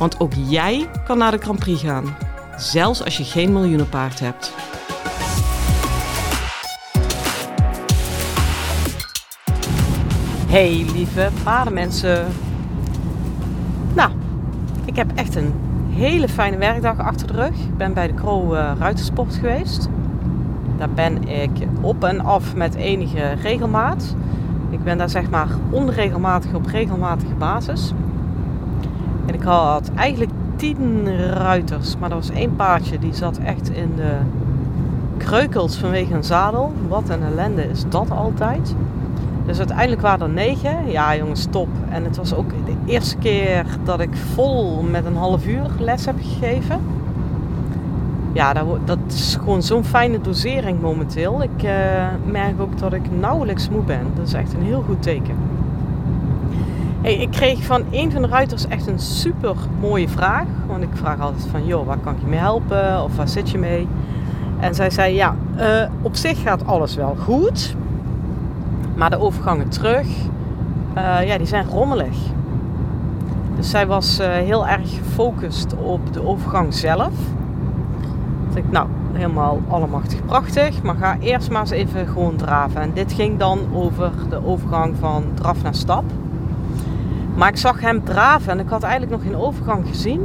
Want ook jij kan naar de Grand Prix gaan, zelfs als je geen miljoenenpaard hebt. Hey lieve paardenmensen. Nou, ik heb echt een hele fijne werkdag achter de rug. Ik ben bij de Kro uh, Ruitersport geweest. Daar ben ik op en af met enige regelmaat. Ik ben daar zeg maar onregelmatig op regelmatige basis. Ik had eigenlijk tien ruiters, maar er was één paardje die zat echt in de kreukels vanwege een zadel. Wat een ellende is dat altijd. Dus uiteindelijk waren er negen. Ja, jongens, top. En het was ook de eerste keer dat ik vol met een half uur les heb gegeven. Ja, dat, dat is gewoon zo'n fijne dosering momenteel. Ik uh, merk ook dat ik nauwelijks moe ben. Dat is echt een heel goed teken. Hey, ik kreeg van een van de ruiters echt een super mooie vraag. Want ik vraag altijd van, joh, waar kan ik je mee helpen? Of waar zit je mee? En zij zei, ja, uh, op zich gaat alles wel goed. Maar de overgangen terug, uh, ja, die zijn rommelig. Dus zij was uh, heel erg gefocust op de overgang zelf. Dat ik, nou, helemaal allemachtig prachtig, maar ga eerst maar eens even gewoon draven. En dit ging dan over de overgang van draf naar stap. Maar ik zag hem draven en ik had eigenlijk nog geen overgang gezien.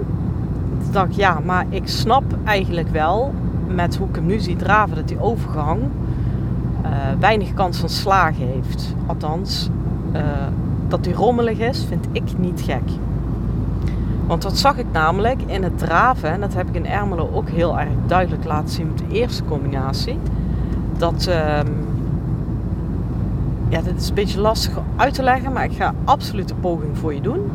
Toen dacht ik, ja, maar ik snap eigenlijk wel met hoe ik hem nu zie draven dat die overgang uh, weinig kans van slagen heeft. Althans, uh, dat die rommelig is, vind ik niet gek. Want dat zag ik namelijk in het draven, en dat heb ik in Ermelo ook heel erg duidelijk laten zien met de eerste combinatie. Dat, uh, ja, dit is een beetje lastig uit te leggen, maar ik ga absoluut poging voor je doen.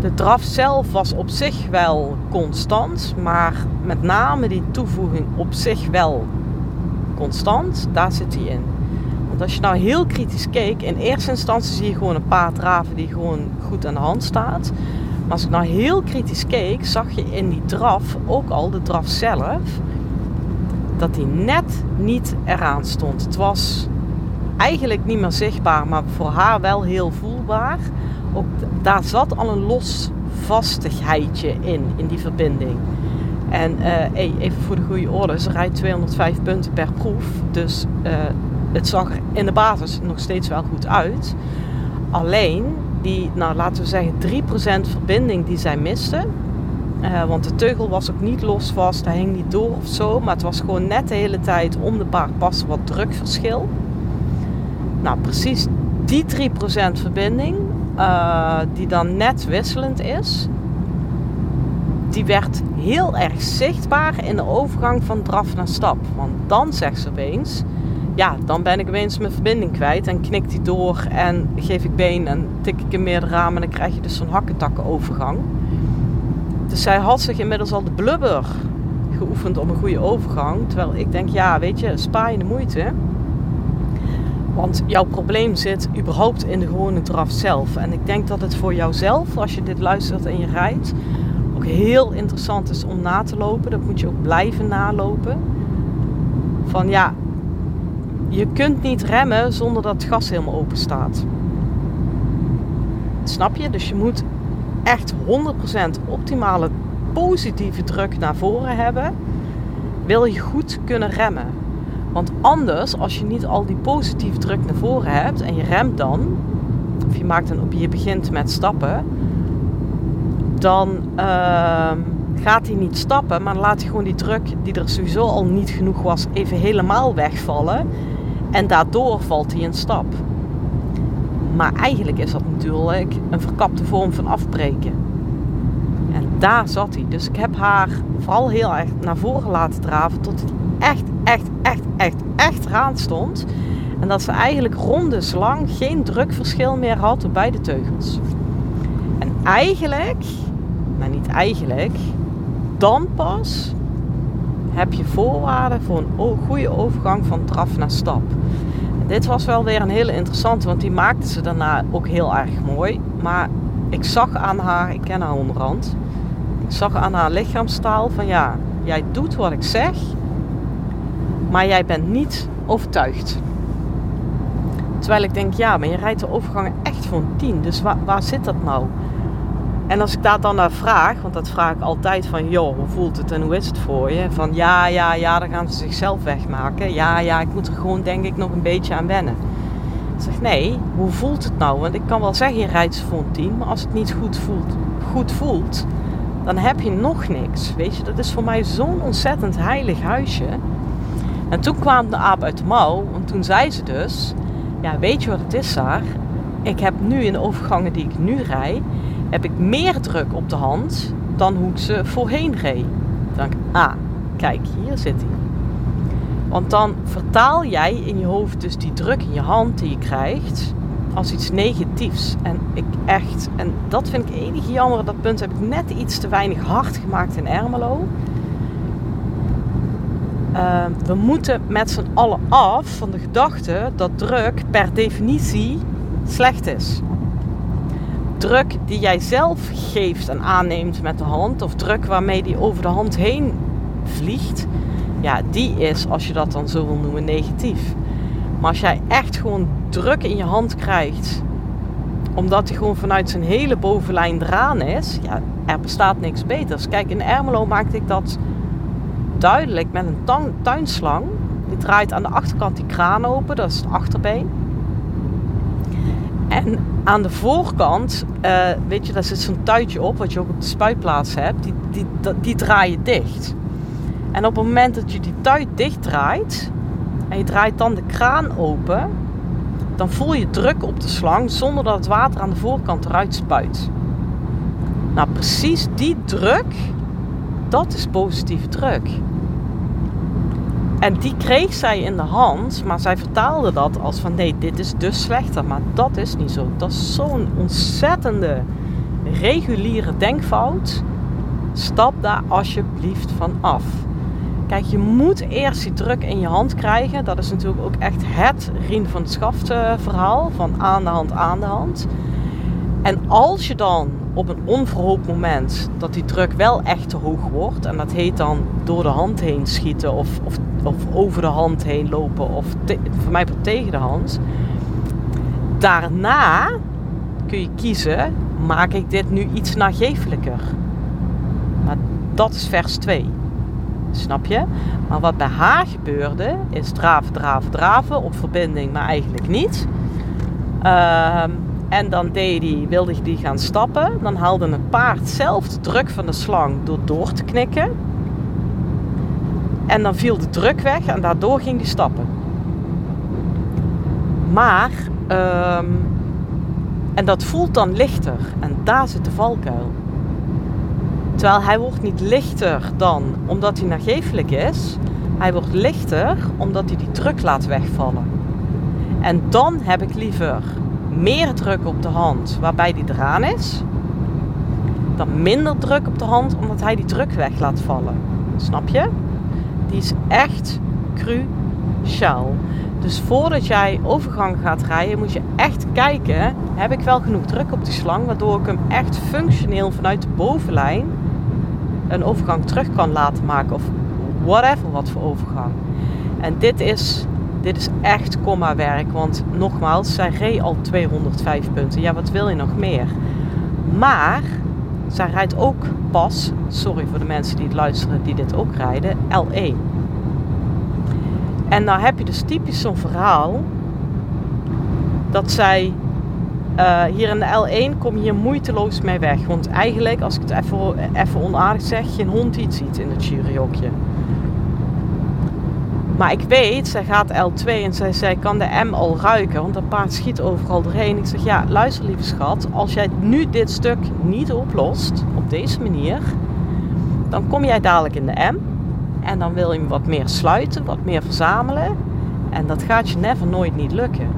De draf zelf was op zich wel constant, maar met name die toevoeging op zich wel constant, daar zit hij in. Want als je nou heel kritisch keek, in eerste instantie zie je gewoon een paar draven die gewoon goed aan de hand staat. Maar als ik nou heel kritisch keek, zag je in die draf, ook al de draf zelf, dat die net niet eraan stond. Het was eigenlijk niet meer zichtbaar, maar voor haar wel heel voelbaar. Ook daar zat al een losvastigheidje in, in die verbinding. En uh, even voor de goede orde, ze rijdt 205 punten per proef. Dus uh, het zag er in de basis nog steeds wel goed uit. Alleen die, nou laten we zeggen, 3% verbinding die zij miste. Uh, want de teugel was ook niet los vast, hij hing niet door of zo. Maar het was gewoon net de hele tijd om de paard passen wat drukverschil. Nou, precies die 3% verbinding, uh, die dan net wisselend is, die werd heel erg zichtbaar in de overgang van draf naar stap. Want dan zegt ze opeens, ja, dan ben ik opeens mijn verbinding kwijt en knikt die door en geef ik been en tik ik in meerdere ramen en dan krijg je dus zo'n hakketakkenovergang. Dus zij had zich inmiddels al de blubber geoefend op een goede overgang. Terwijl ik denk, ja, weet je, spaar je de moeite. Want jouw probleem zit überhaupt in de gewone draf zelf. En ik denk dat het voor jouzelf, als je dit luistert en je rijdt, ook heel interessant is om na te lopen. Dat moet je ook blijven nalopen. Van ja, je kunt niet remmen zonder dat het gas helemaal open staat. Snap je? Dus je moet echt 100% optimale positieve druk naar voren hebben. Wil je goed kunnen remmen. Want anders, als je niet al die positieve druk naar voren hebt en je remt dan, of je, maakt een, je begint met stappen, dan uh, gaat hij niet stappen, maar laat hij gewoon die druk die er sowieso al niet genoeg was, even helemaal wegvallen. En daardoor valt hij in stap. Maar eigenlijk is dat natuurlijk een verkapte vorm van afbreken. En daar zat hij. Dus ik heb haar vooral heel erg naar voren laten draven tot hij echt, echt, echt, echt, echt eraan stond. En dat ze eigenlijk rondes lang geen drukverschil meer had op beide teugels. En eigenlijk maar niet eigenlijk, dan pas heb je voorwaarden voor een goede overgang van draf naar stap. dit was wel weer een hele interessante, want die maakte ze daarna ook heel erg mooi. Maar ik zag aan haar, ik ken haar onderhand, ik zag aan haar lichaamstaal van ja, jij doet wat ik zeg, maar jij bent niet overtuigd. Terwijl ik denk, ja, maar je rijdt de overgangen echt voor een 10. Dus waar, waar zit dat nou? En als ik daar dan naar vraag, want dat vraag ik altijd van, joh, hoe voelt het en hoe is het voor je? Van ja, ja, ja, dan gaan ze zichzelf wegmaken. Ja, ja, ik moet er gewoon denk ik nog een beetje aan wennen. Ik zeg, nee, hoe voelt het nou? Want ik kan wel zeggen, je rijdt voor een 10, maar als het niet goed voelt, goed voelt, dan heb je nog niks. Weet je, dat is voor mij zo'n ontzettend heilig huisje. En toen kwam de aap uit de mouw, want toen zei ze dus, ja, weet je wat het is daar? Ik heb nu in de overgangen die ik nu rijd, heb ik meer druk op de hand dan hoe ik ze voorheen reed. Dan denk ik, ah, kijk, hier zit hij. Want dan vertaal jij in je hoofd dus die druk in je hand die je krijgt als iets negatiefs. En ik echt, en dat vind ik enig jammer, dat punt heb ik net iets te weinig hard gemaakt in Ermelo. Uh, we moeten met z'n allen af van de gedachte dat druk per definitie slecht is. Druk die jij zelf geeft en aanneemt met de hand, of druk waarmee die over de hand heen vliegt, ja, die is, als je dat dan zo wil noemen, negatief. Maar als jij echt gewoon druk in je hand krijgt, omdat hij gewoon vanuit zijn hele bovenlijn draan is, ja, er bestaat niks beters. Kijk, in Ermelo maakte ik dat duidelijk met een tuinslang. Die draait aan de achterkant die kraan open, dat is het achterbeen. En aan de voorkant, uh, weet je, daar zit zo'n tuitje op, wat je ook op de spuitplaats hebt, die, die, die, draai je dicht. En op het moment dat je die tuit dicht draait, en je draait dan de kraan open, dan voel je druk op de slang zonder dat het water aan de voorkant eruit spuit. Nou, precies die druk, dat is positieve druk. En die kreeg zij in de hand, maar zij vertaalde dat als van nee, dit is dus slechter. Maar dat is niet zo. Dat is zo'n ontzettende reguliere denkfout. Stap daar alsjeblieft van af. Kijk, je moet eerst die druk in je hand krijgen. Dat is natuurlijk ook echt het Rien van het Schaft eh, verhaal. Van aan de hand, aan de hand. En als je dan op een onverhoopt moment dat die druk wel echt te hoog wordt. En dat heet dan door de hand heen schieten of, of, of over de hand heen lopen of voor mij tegen de hand. Daarna kun je kiezen, maak ik dit nu iets nagevelijker? Maar dat is vers 2. Snap je? Maar wat bij haar gebeurde, is draven, draven, draven op verbinding, maar eigenlijk niet. Ehm, en dan deed die, wilde die gaan stappen. Dan haalde het paard zelf de druk van de slang door door te knikken. En dan viel de druk weg en daardoor ging die stappen. Maar, ehm, en dat voelt dan lichter. En daar zit de valkuil. Terwijl hij wordt niet lichter dan omdat hij nagevelijk is. Hij wordt lichter omdat hij die druk laat wegvallen. En dan heb ik liever meer druk op de hand waarbij die eraan is, dan minder druk op de hand omdat hij die druk weg laat vallen. Snap je? Die is echt cruciaal. Dus voordat jij overgang gaat rijden, moet je echt kijken: heb ik wel genoeg druk op die slang, waardoor ik hem echt functioneel vanuit de bovenlijn een overgang terug kan laten maken of whatever wat voor overgang. En dit is dit is echt komma werk. Want nogmaals, zij reed al 205 punten. Ja, wat wil je nog meer? Maar zij rijdt ook pas, sorry voor de mensen die het luisteren, die dit ook rijden, L1. En nou heb je dus typisch zo'n verhaal dat zij uh, hier in de L1 kom je hier moeiteloos mee weg. Want eigenlijk, als ik het even, even onaardig zeg, geen hond iets ziet in het juryhokje. Maar ik weet, zij gaat L2 en zij, zij kan de M al ruiken, want dat paard schiet overal doorheen. Ik zeg, ja, luister lieve schat, als jij nu dit stuk niet oplost, op deze manier, dan kom jij dadelijk in de M. En dan wil je hem wat meer sluiten, wat meer verzamelen. En dat gaat je never nooit niet lukken.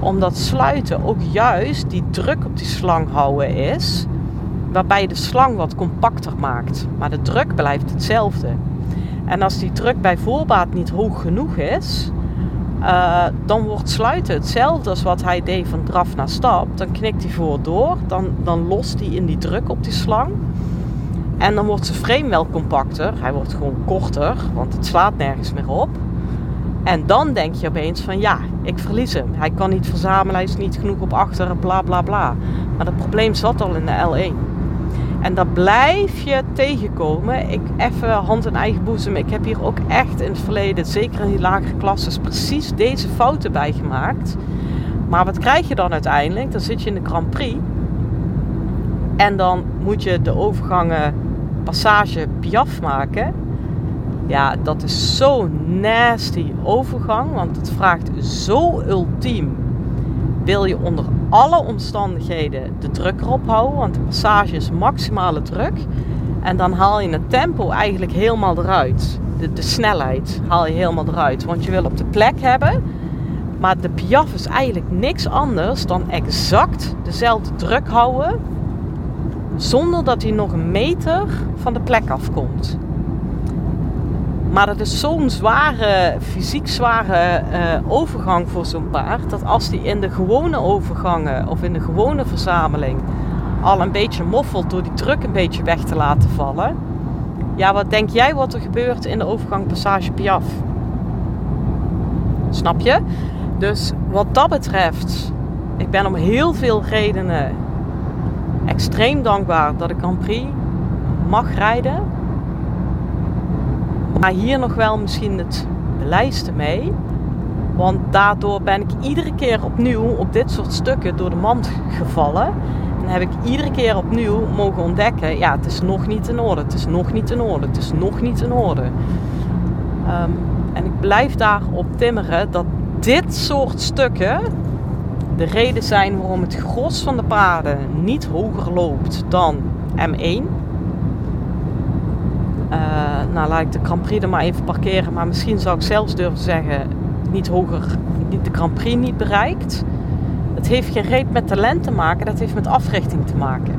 Omdat sluiten ook juist die druk op die slang houden is. waarbij je de slang wat compacter maakt. Maar de druk blijft hetzelfde. En als die druk bij voorbaat niet hoog genoeg is, uh, dan wordt sluiten hetzelfde als wat hij deed van draf naar stap. Dan knikt hij voor door, dan, dan lost hij in die druk op die slang. En dan wordt zijn frame wel compacter. Hij wordt gewoon korter, want het slaat nergens meer op. En dan denk je opeens van ja, ik verlies hem. Hij kan niet verzamelen, hij is niet genoeg op achteren, bla bla bla. Maar dat probleem zat al in de L1. En dat blijf je tegenkomen. Ik even hand in eigen boezem. Ik heb hier ook echt in het verleden, zeker in die lagere klasses, precies deze fouten bij gemaakt. Maar wat krijg je dan uiteindelijk? Dan zit je in de Grand Prix. En dan moet je de overgangen passage Piaf maken. Ja, dat is zo'n nasty overgang. Want het vraagt zo ultiem. Wil je onder alle omstandigheden de druk erop houden. Want de passage is maximale druk. En dan haal je het tempo eigenlijk helemaal eruit. De, de snelheid haal je helemaal eruit. Want je wil op de plek hebben. Maar de piaf is eigenlijk niks anders dan exact dezelfde druk houden. Zonder dat hij nog een meter van de plek afkomt. Maar dat is zo'n zware, fysiek zware uh, overgang voor zo'n paard. Dat als die in de gewone overgangen of in de gewone verzameling al een beetje moffelt door die druk een beetje weg te laten vallen. Ja, wat denk jij wat er gebeurt in de overgang Passage Piaf? Snap je? Dus wat dat betreft, ik ben om heel veel redenen extreem dankbaar dat ik Grand Prix mag rijden. Maar hier nog wel misschien het beleidste mee. Want daardoor ben ik iedere keer opnieuw op dit soort stukken door de mand gevallen. En heb ik iedere keer opnieuw mogen ontdekken: ja, het is nog niet in orde, het is nog niet in orde, het is nog niet in orde. Um, en ik blijf daarop timmeren dat dit soort stukken de reden zijn waarom het gros van de paarden niet hoger loopt dan M1. Uh, nou, laat ik de Grand Prix er maar even parkeren. Maar misschien zou ik zelfs durven zeggen, niet hoger, niet de Grand Prix niet bereikt. Het heeft geen reet met talent te maken, dat heeft met africhting te maken.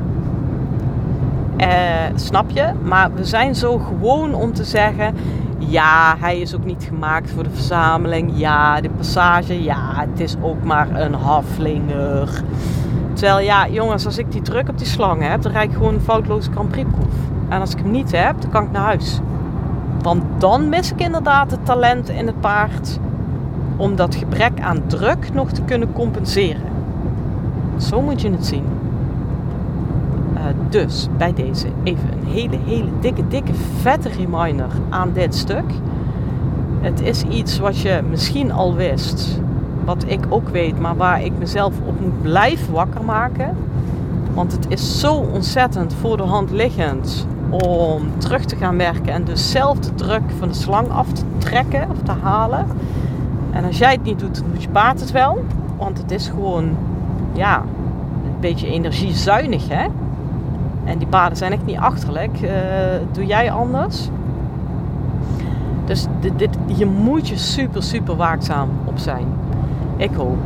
Uh, snap je? Maar we zijn zo gewoon om te zeggen, ja, hij is ook niet gemaakt voor de verzameling. Ja, de passage, ja, het is ook maar een haflinger. Terwijl, ja, jongens, als ik die druk op die slang heb, dan rijd ik gewoon een foutloze Grand Prix proef. En als ik hem niet heb, dan kan ik naar huis. Want dan mis ik inderdaad het talent in het paard om dat gebrek aan druk nog te kunnen compenseren. Zo moet je het zien. Uh, dus bij deze even een hele, hele dikke, dikke, vette reminder aan dit stuk. Het is iets wat je misschien al wist, wat ik ook weet, maar waar ik mezelf op moet blijven wakker maken. Want het is zo ontzettend voor de hand liggend om terug te gaan werken en dus zelf de druk van de slang af te trekken of te halen. En als jij het niet doet, doet je paard het wel. Want het is gewoon, ja, een beetje energiezuinig, hè. En die paarden zijn echt niet achterlijk. Uh, doe jij anders? Dus dit, moet je super, super waakzaam op zijn. Ik hoop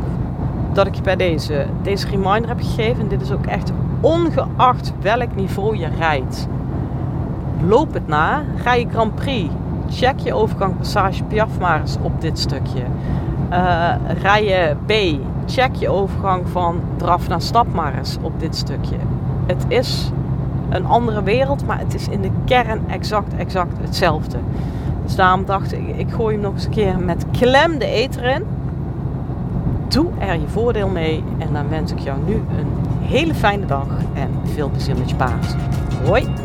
dat ik je bij deze, deze reminder heb gegeven. Dit is ook echt ongeacht welk niveau je rijdt loop het na. Ga je Grand Prix. Check je overgang Passage Piaf maar eens op dit stukje. Uh, rij je B. Check je overgang van draf naar stap maar eens op dit stukje. Het is een andere wereld, maar het is in de kern exact, exact hetzelfde. Dus daarom dacht ik, ik gooi hem nog eens een keer met klem de eter in. Doe er je voordeel mee en dan wens ik jou nu een hele fijne dag en veel plezier met je paard. Hoi!